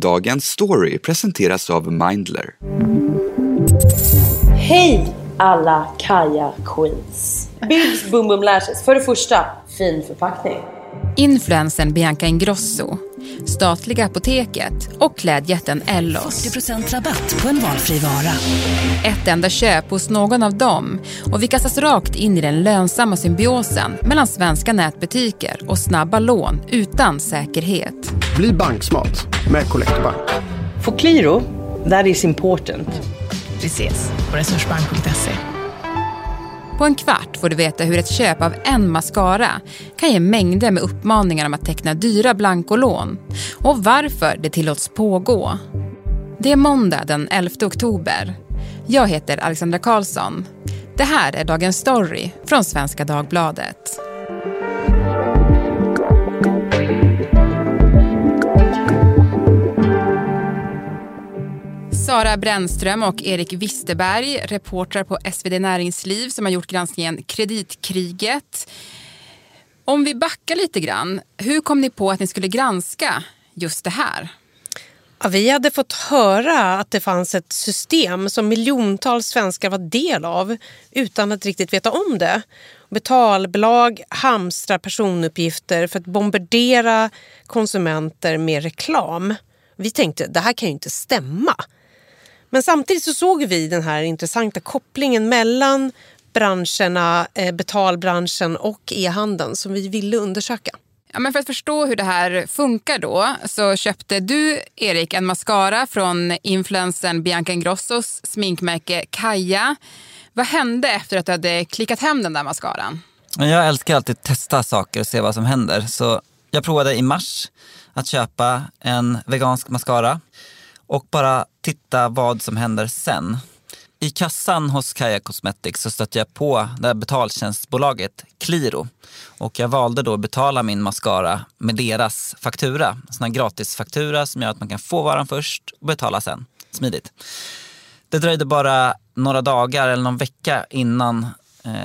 Dagens story presenteras av Mindler. Hej alla Kaja Queens! Bibs Boom Boom Lashes. För det första, fin förpackning. Influensen Bianca Ingrosso, statliga apoteket och klädjätten Ellos. 40% rabatt på en valfri vara. Ett enda köp hos någon av dem och vi kastas rakt in i den lönsamma symbiosen mellan svenska nätbutiker och snabba lån utan säkerhet. Bli banksmart med Collector Bank. For Qliro, that is important. Vi ses på resursbank.se. På en kvart får du veta hur ett köp av en mascara kan ge mängder med uppmaningar om att teckna dyra blankolån och varför det tillåts pågå. Det är måndag den 11 oktober. Jag heter Alexandra Karlsson. Det här är Dagens Story från Svenska Dagbladet. Sara Brännström och Erik Wisterberg, reportrar på SvD Näringsliv som har gjort granskningen Kreditkriget. Om vi backar lite grann, hur kom ni på att ni skulle granska just det här? Ja, vi hade fått höra att det fanns ett system som miljontals svenskar var del av utan att riktigt veta om det. Betalbolag hamstrar personuppgifter för att bombardera konsumenter med reklam. Vi tänkte det här kan ju inte stämma. Men samtidigt så såg vi den här intressanta kopplingen mellan branscherna, eh, betalbranschen och e-handeln som vi ville undersöka. Ja, men för att förstå hur det här funkar då så köpte du, Erik, en mascara från influensen Bianca Ingrossos sminkmärke Kaja. Vad hände efter att du hade klickat hem den där mascaran? Jag älskar alltid att testa saker och se vad som händer. Så jag provade i mars att köpa en vegansk mascara och bara titta vad som händer sen. I kassan hos Kaja Cosmetics så stötte jag på det här betaltjänstbolaget Qliro och jag valde då att betala min mascara med deras faktura. En sån här gratisfaktura som gör att man kan få varan först och betala sen. Smidigt. Det dröjde bara några dagar eller någon vecka innan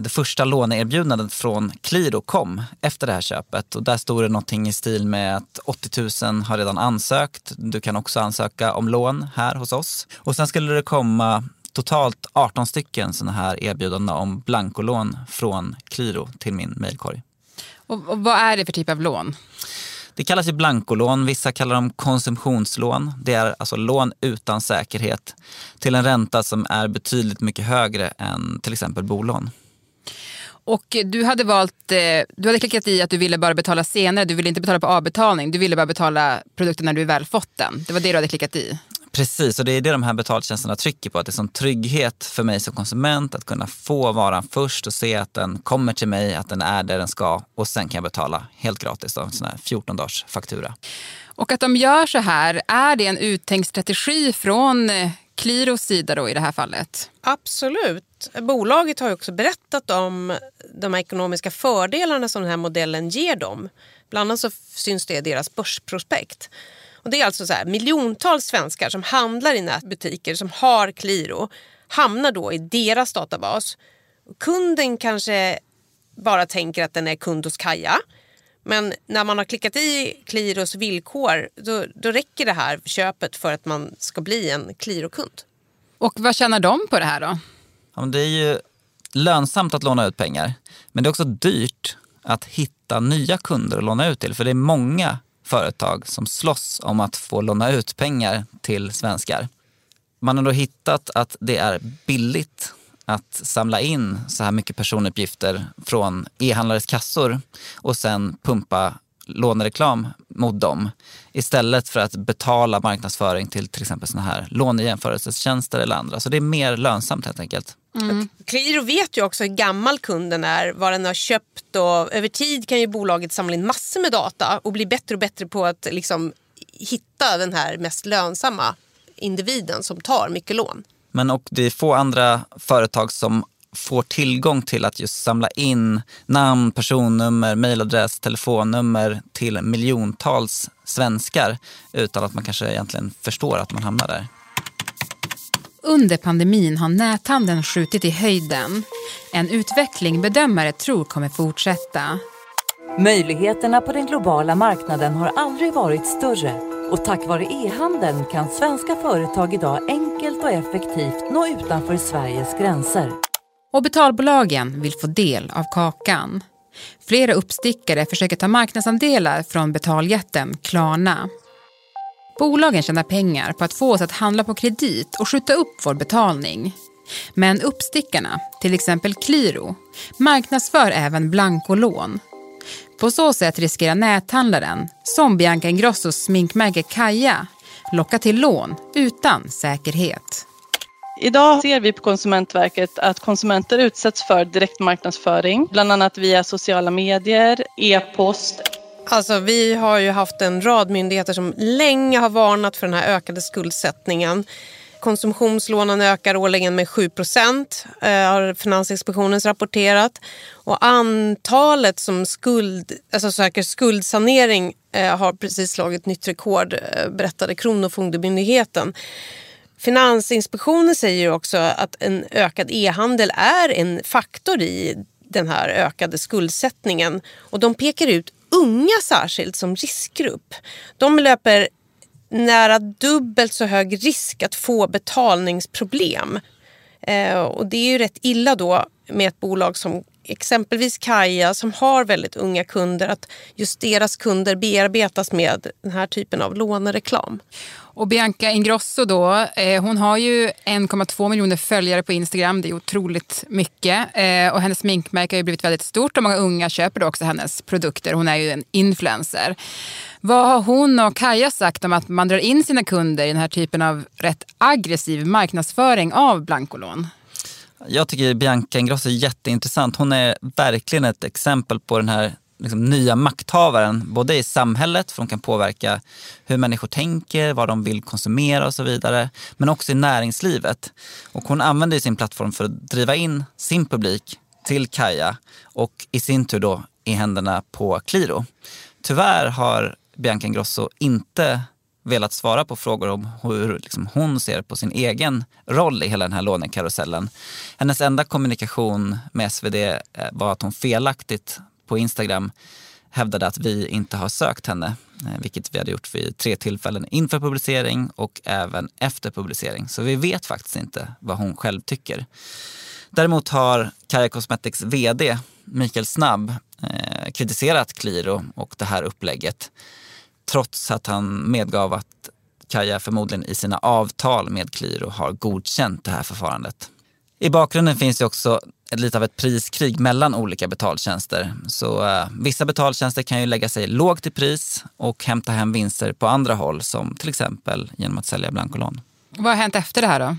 det första låneerbjudandet från Qliro kom efter det här köpet. Och där stod det någonting i stil med att 80 000 har redan ansökt. Du kan också ansöka om lån här hos oss. Och sen skulle det komma totalt 18 stycken sådana här erbjudanden om blankolån från Qliro till min mejlkorg. Och, och vad är det för typ av lån? Det kallas ju blankolån, vissa kallar dem konsumtionslån. Det är alltså lån utan säkerhet till en ränta som är betydligt mycket högre än till exempel bolån. Och du hade valt, eh, du hade klickat i att du ville bara betala senare, du ville inte betala på avbetalning, du ville bara betala produkten när du väl fått den. Det var det du hade klickat i. Precis, och det är det de här betaltjänsterna trycker på. Att det är sån trygghet för mig som konsument att kunna få varan först och se att den kommer till mig, att den är där den ska och sen kan jag betala helt gratis då, en sån här 14 dagars faktura. Och att de gör så här, är det en uttänkt strategi från eh, Qliros sida då i det här fallet? Absolut. Bolaget har ju också berättat om de ekonomiska fördelarna som den här modellen ger dem. Bland annat så syns det i deras börsprospekt. Och det är alltså så här, miljontals svenskar som handlar i nätbutiker som har Qliro hamnar då i deras databas. Kunden kanske bara tänker att den är kund hos Kaja. Men när man har klickat i Qliros villkor då, då räcker det här köpet för att man ska bli en Qliro-kund. Och vad tjänar de på det här då? Ja, men det är ju lönsamt att låna ut pengar, men det är också dyrt att hitta nya kunder att låna ut till. För det är många företag som slåss om att få låna ut pengar till svenskar. Man har då hittat att det är billigt att samla in så här mycket personuppgifter från e-handlares kassor och sen pumpa lånereklam mot dem istället för att betala marknadsföring till till exempel såna här lånejämförelsetjänster eller andra. Så det är mer lönsamt helt enkelt. Mm. Qliro vet ju också hur gammal kunden är, vad den har köpt och över tid kan ju bolaget samla in massor med data och bli bättre och bättre på att liksom hitta den här mest lönsamma individen som tar mycket lån. Men och det är få andra företag som får tillgång till att just samla in namn, personnummer, mejladress, telefonnummer till miljontals svenskar utan att man kanske egentligen förstår att man hamnar där. Under pandemin har näthandeln skjutit i höjden. En utveckling bedömare tror kommer fortsätta. Möjligheterna på den globala marknaden har aldrig varit större. Och tack vare e-handeln kan svenska företag idag enkelt och effektivt nå utanför Sveriges gränser. Och betalbolagen vill få del av kakan. Flera uppstickare försöker ta marknadsandelar från betaljätten Klarna. Bolagen tjänar pengar på att få oss att handla på kredit och skjuta upp vår betalning. Men uppstickarna, till exempel Qliro, marknadsför även blankolån. På så sätt riskerar näthandlaren, som Bianca Ingrossos sminkmärke Kaja, locka till lån utan säkerhet. Idag ser vi på Konsumentverket att konsumenter utsätts för direktmarknadsföring, bland annat via sociala medier, e-post. Alltså, vi har ju haft en rad myndigheter som länge har varnat för den här ökade skuldsättningen. Konsumtionslånen ökar årligen med 7 procent, eh, har Finansinspektionen rapporterat. Och antalet som skuld, alltså söker skuldsanering eh, har precis slagit nytt rekord, eh, berättade Kronofogdemyndigheten. Finansinspektionen säger också att en ökad e-handel är en faktor i den här ökade skuldsättningen. Och de pekar ut unga särskilt som riskgrupp. De löper nära dubbelt så hög risk att få betalningsproblem. Eh, och det är ju rätt illa då med ett bolag som exempelvis Kaja som har väldigt unga kunder att just deras kunder bearbetas med den här typen av lånereklam. Och Bianca Ingrosso då, eh, hon har ju 1,2 miljoner följare på Instagram. Det är otroligt mycket. Eh, och hennes sminkmärke har ju blivit väldigt stort och många unga köper då också hennes produkter. Hon är ju en influencer. Vad har hon och Kaja sagt om att man drar in sina kunder i den här typen av rätt aggressiv marknadsföring av blankolån? Jag tycker Bianca Ingrosso är jätteintressant. Hon är verkligen ett exempel på den här liksom, nya makthavaren, både i samhället, för de kan påverka hur människor tänker, vad de vill konsumera och så vidare, men också i näringslivet. Och hon använder sin plattform för att driva in sin publik till Kaja och i sin tur då i händerna på Qliro. Tyvärr har Bianca Ingrosso inte velat svara på frågor om hur liksom, hon ser på sin egen roll i hela den här lånekarusellen. Hennes enda kommunikation med SvD eh, var att hon felaktigt på Instagram hävdade att vi inte har sökt henne, eh, vilket vi hade gjort vid tre tillfällen inför publicering och även efter publicering. Så vi vet faktiskt inte vad hon själv tycker. Däremot har Kaja Cosmetics VD Mikael Snabb eh, kritiserat Qliro och det här upplägget trots att han medgav att Kaja förmodligen i sina avtal med Qliro har godkänt det här förfarandet. I bakgrunden finns det också lite av ett priskrig mellan olika betaltjänster. Så eh, vissa betaltjänster kan ju lägga sig lågt i pris och hämta hem vinster på andra håll som till exempel genom att sälja blankolån. Vad har hänt efter det här då?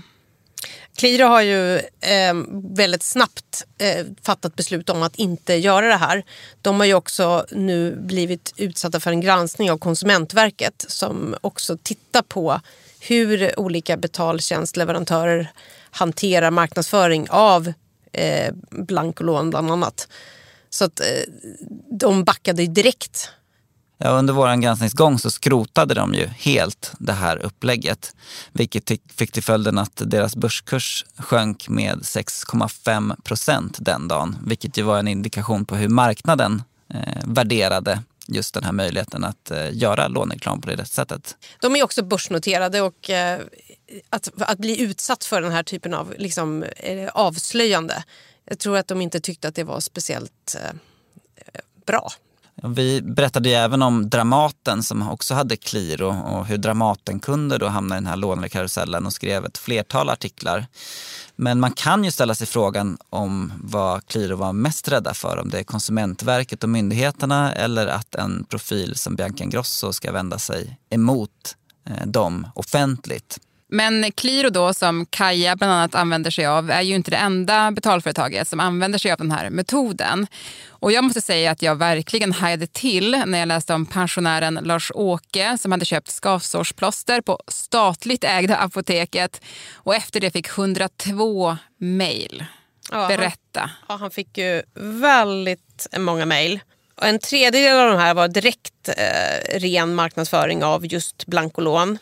Qliro har ju eh, väldigt snabbt eh, fattat beslut om att inte göra det här. De har ju också nu blivit utsatta för en granskning av Konsumentverket som också tittar på hur olika betaltjänstleverantörer hanterar marknadsföring av eh, blankolån bland annat. Så att eh, de backade direkt Ja, under vår granskningsgång så skrotade de ju helt det här upplägget. Vilket fick till följden att deras börskurs sjönk med 6,5 procent den dagen. Vilket ju var en indikation på hur marknaden eh, värderade just den här möjligheten att eh, göra låneklam på det sättet. De är också börsnoterade och eh, att, att bli utsatt för den här typen av liksom, eh, avslöjande. Jag tror att de inte tyckte att det var speciellt eh, bra. Vi berättade ju även om Dramaten som också hade Qliro och hur Dramaten kunde då hamna i den här lånekarusellen och skrev ett flertal artiklar. Men man kan ju ställa sig frågan om vad Qliro var mest rädda för. Om det är Konsumentverket och myndigheterna eller att en profil som Bianca Ingrosso ska vända sig emot eh, dem offentligt. Men Qliro då, som Kaja bland annat använder sig av, är ju inte det enda betalföretaget som använder sig av den här metoden. Och jag måste säga att jag verkligen hajade till när jag läste om pensionären Lars-Åke som hade köpt skavsårsplåster på statligt ägda apoteket och efter det fick 102 mejl. Ja, Berätta. Han, ja, han fick ju väldigt många mejl. En tredjedel av de här var direkt eh, ren marknadsföring av just blankolån.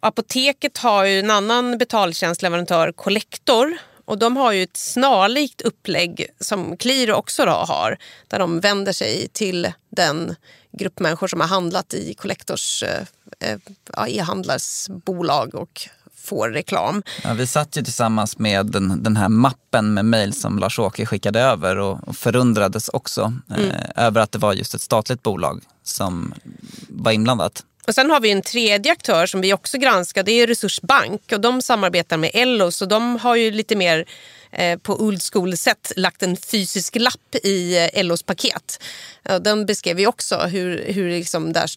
Apoteket har ju en annan betaltjänstleverantör, Collector. Och de har ju ett snarlikt upplägg som Qliro också då har. Där de vänder sig till den grupp människor som har handlat i Collectors eh, eh, ja, e-handlars bolag och får reklam. Ja, vi satt ju tillsammans med den, den här mappen med mejl som Lars-Åke skickade över och, och förundrades också Mm. eh, över att det var just ett statligt bolag som var inblandat. Och sen har vi en tredje aktör som vi också granskar, det är Resursbank och de samarbetar med Ellos och de har ju lite mer eh, på old school-sätt lagt en fysisk lapp i eh, Ellos paket. Den beskrev vi också hur, hur liksom där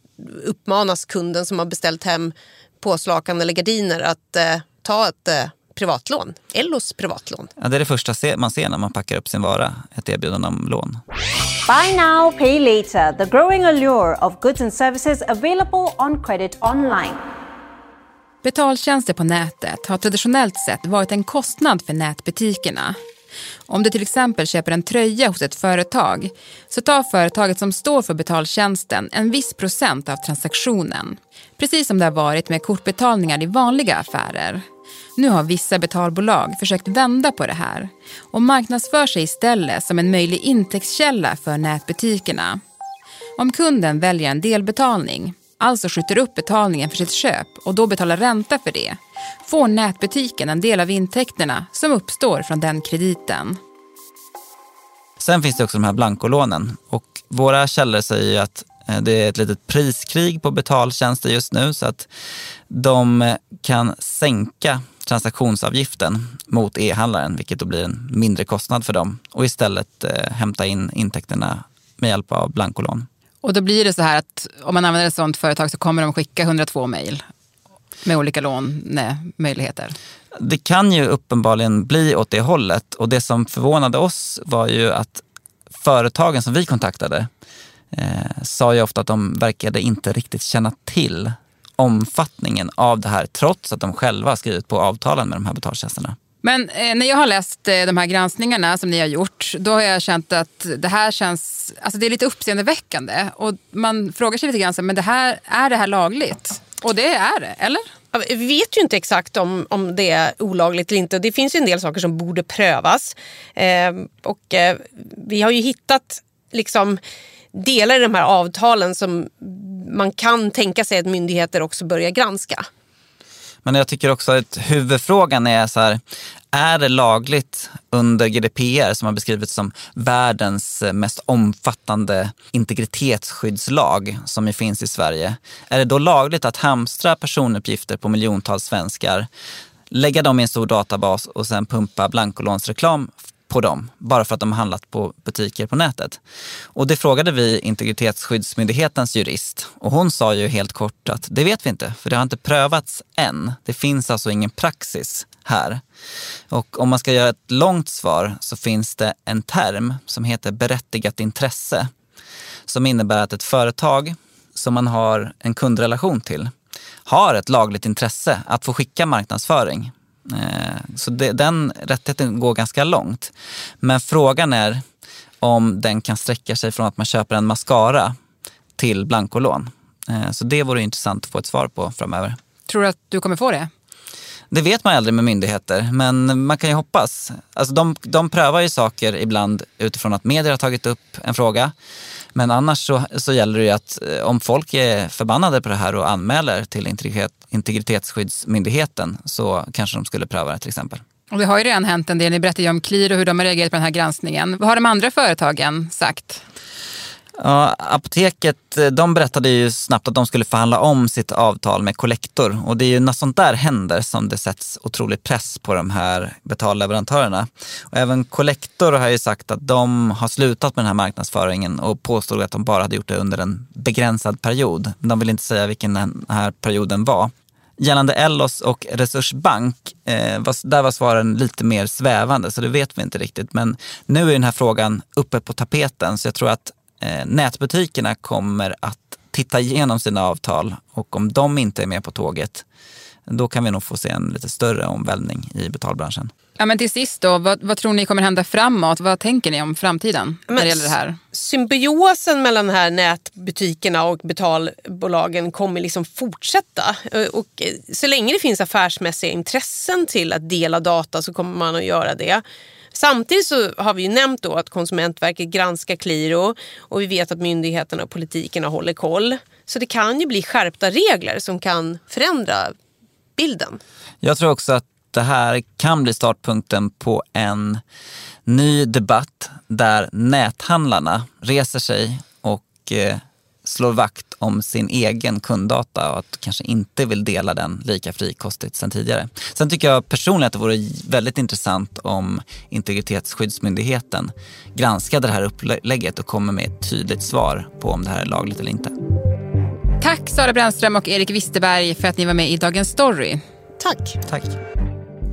uppmanas kunden som har beställt hem påslakan eller gardiner att eh, ta ett eh, privatlån, Ellos privatlån. Ja, det är det första man ser när man packar upp sin vara, ett erbjudande om lån. Buy now, pay later. The growing allure of goods and services available on credit online. Betaltjänster på nätet har traditionellt sett varit en kostnad för nätbutikerna. Om du till exempel köper en tröja hos ett företag så tar företaget som står för betaltjänsten en viss procent av transaktionen. Precis som det har varit med kortbetalningar i vanliga affärer. Nu har vissa betalbolag försökt vända på det här och marknadsför sig istället som en möjlig intäktskälla för nätbutikerna. Om kunden väljer en delbetalning, alltså skjuter upp betalningen för sitt köp och då betalar ränta för det, får nätbutiken en del av intäkterna som uppstår från den krediten. Sen finns det också de här blankolånen och våra källor säger ju att det är ett litet priskrig på betaltjänster just nu så att de eh, kan sänka transaktionsavgiften mot e-handlaren vilket då blir en mindre kostnad för dem och istället eh, hämta in intäkterna med hjälp av blankolån. Och då blir det så här att om man använder ett sånt företag så kommer de skicka 102 mejl med olika lånemöjligheter. Det kan ju uppenbarligen bli åt det hållet och det som förvånade oss var ju att företagen som vi kontaktade eh, sa ju ofta att de verkade inte riktigt känna till omfattningen av det här trots att de själva skrivit på avtalen med de här betaltjänsterna. Men eh, när jag har läst eh, de här granskningarna som ni har gjort, då har jag känt att det här känns, alltså det är lite uppseendeväckande. Och man frågar sig lite grann, men det här, är det här lagligt? Och det är det, eller? Vi vet ju inte exakt om, om det är olagligt eller inte. Det finns ju en del saker som borde prövas. Eh, och eh, vi har ju hittat liksom delar i de här avtalen som man kan tänka sig att myndigheter också börjar granska. Men jag tycker också att huvudfrågan är så här, är det lagligt under GDPR som har beskrivits som världens mest omfattande integritetsskyddslag som ju finns i Sverige. Är det då lagligt att hamstra personuppgifter på miljontals svenskar, lägga dem i en stor databas och sen pumpa blankolånsreklam på dem bara för att de har handlat på butiker på nätet. Och det frågade vi Integritetsskyddsmyndighetens jurist och hon sa ju helt kort att det vet vi inte för det har inte prövats än. Det finns alltså ingen praxis här. Och om man ska göra ett långt svar så finns det en term som heter berättigat intresse som innebär att ett företag som man har en kundrelation till har ett lagligt intresse att få skicka marknadsföring så det, den rättigheten går ganska långt. Men frågan är om den kan sträcka sig från att man köper en mascara till blankolån. Eh, Så det vore intressant att få ett svar på framöver. Tror du att du kommer få det? Det vet man aldrig med myndigheter, men man kan ju hoppas. Alltså de, de prövar ju saker ibland utifrån att medier har tagit upp en fråga. Men annars så, så gäller det ju att eh, om folk är förbannade på det här och anmäler till integritet, Integritetsskyddsmyndigheten så kanske de skulle pröva det till exempel. Och det har ju redan hänt en del. Ni berättade ju om Qliro och hur de har reagerat på den här granskningen. Vad har de andra företagen sagt? Ja, apoteket de berättade ju snabbt att de skulle förhandla om sitt avtal med Collector och det är ju när sånt där händer som det sätts otrolig press på de här betalleverantörerna. Och även Collector har ju sagt att de har slutat med den här marknadsföringen och påstod att de bara hade gjort det under en begränsad period. De vill inte säga vilken den här perioden var. Gällande Ellos och Resursbank, eh, var, där var svaren lite mer svävande så det vet vi inte riktigt. Men nu är den här frågan uppe på tapeten så jag tror att eh, nätbutikerna kommer att titta igenom sina avtal och om de inte är med på tåget, då kan vi nog få se en lite större omvälvning i betalbranschen. Ja, men till sist då, vad, vad, tror ni kommer hända framåt? Vad tänker ni om framtiden när det gäller det här? Symbiosen mellan de här nätbutikerna och betalbolagen kommer liksom fortsätta. Och så länge det finns affärsmässiga intressen till att dela data så kommer man att göra det. Samtidigt så har vi ju nämnt då att Konsumentverket granskar Qliro och vi vet att myndigheterna och politikerna håller koll. Så det kan ju bli skärpta regler som kan förändra bilden. Jag tror också att det här kan bli startpunkten på en ny debatt där näthandlarna reser sig och eh, slår vakt om sin egen kunddata och att kanske inte vill dela den lika frikostigt sen tidigare. Sen tycker jag personligen att det vore väldigt intressant om Integritetsskyddsmyndigheten granskade det här upplägget och kommer med ett tydligt svar på om det här är lagligt eller inte. Tack Sara Brännström och Erik Wisterberg för att ni var med i Dagens Story. Tack. Tack.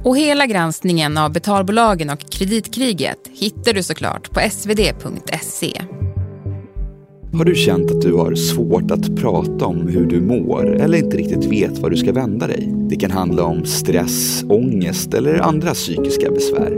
Och hela granskningen av betalbolagen och kreditkriget hittar du såklart på svd.se. Har du känt att du har svårt att prata om hur du mår eller inte riktigt vet var du ska vända dig? Det kan handla om stress, ångest eller andra psykiska besvär.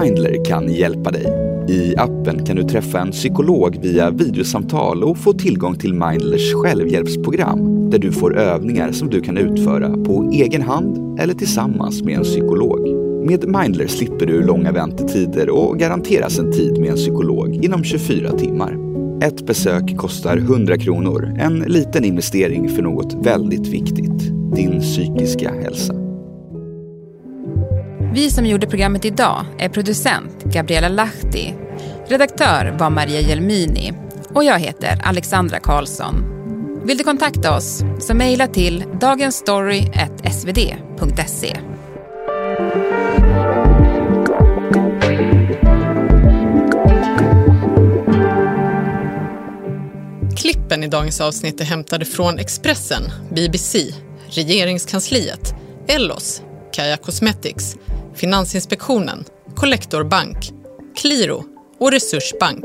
Mindler kan hjälpa dig. I appen kan du träffa en psykolog via videosamtal och få tillgång till Mindlers självhjälpsprogram där du får övningar som du kan utföra på egen hand eller tillsammans med en psykolog. Med Mindler slipper du långa väntetider och garanteras en tid med en psykolog inom 24 timmar. Ett besök kostar 100 kronor. En liten investering för något väldigt viktigt. Din psykiska hälsa. Vi som gjorde programmet idag är producent Gabriella Lahti. Redaktör var Maria Jelmini. Och jag heter Alexandra Karlsson. Vill du kontakta oss så mejla till dagensstory.svd.se. Klippen i dagens avsnitt är hämtade från Expressen, BBC, Regeringskansliet, Ellos, Kaja Cosmetics, Finansinspektionen, Collector Bank, Qliro och Resursbank.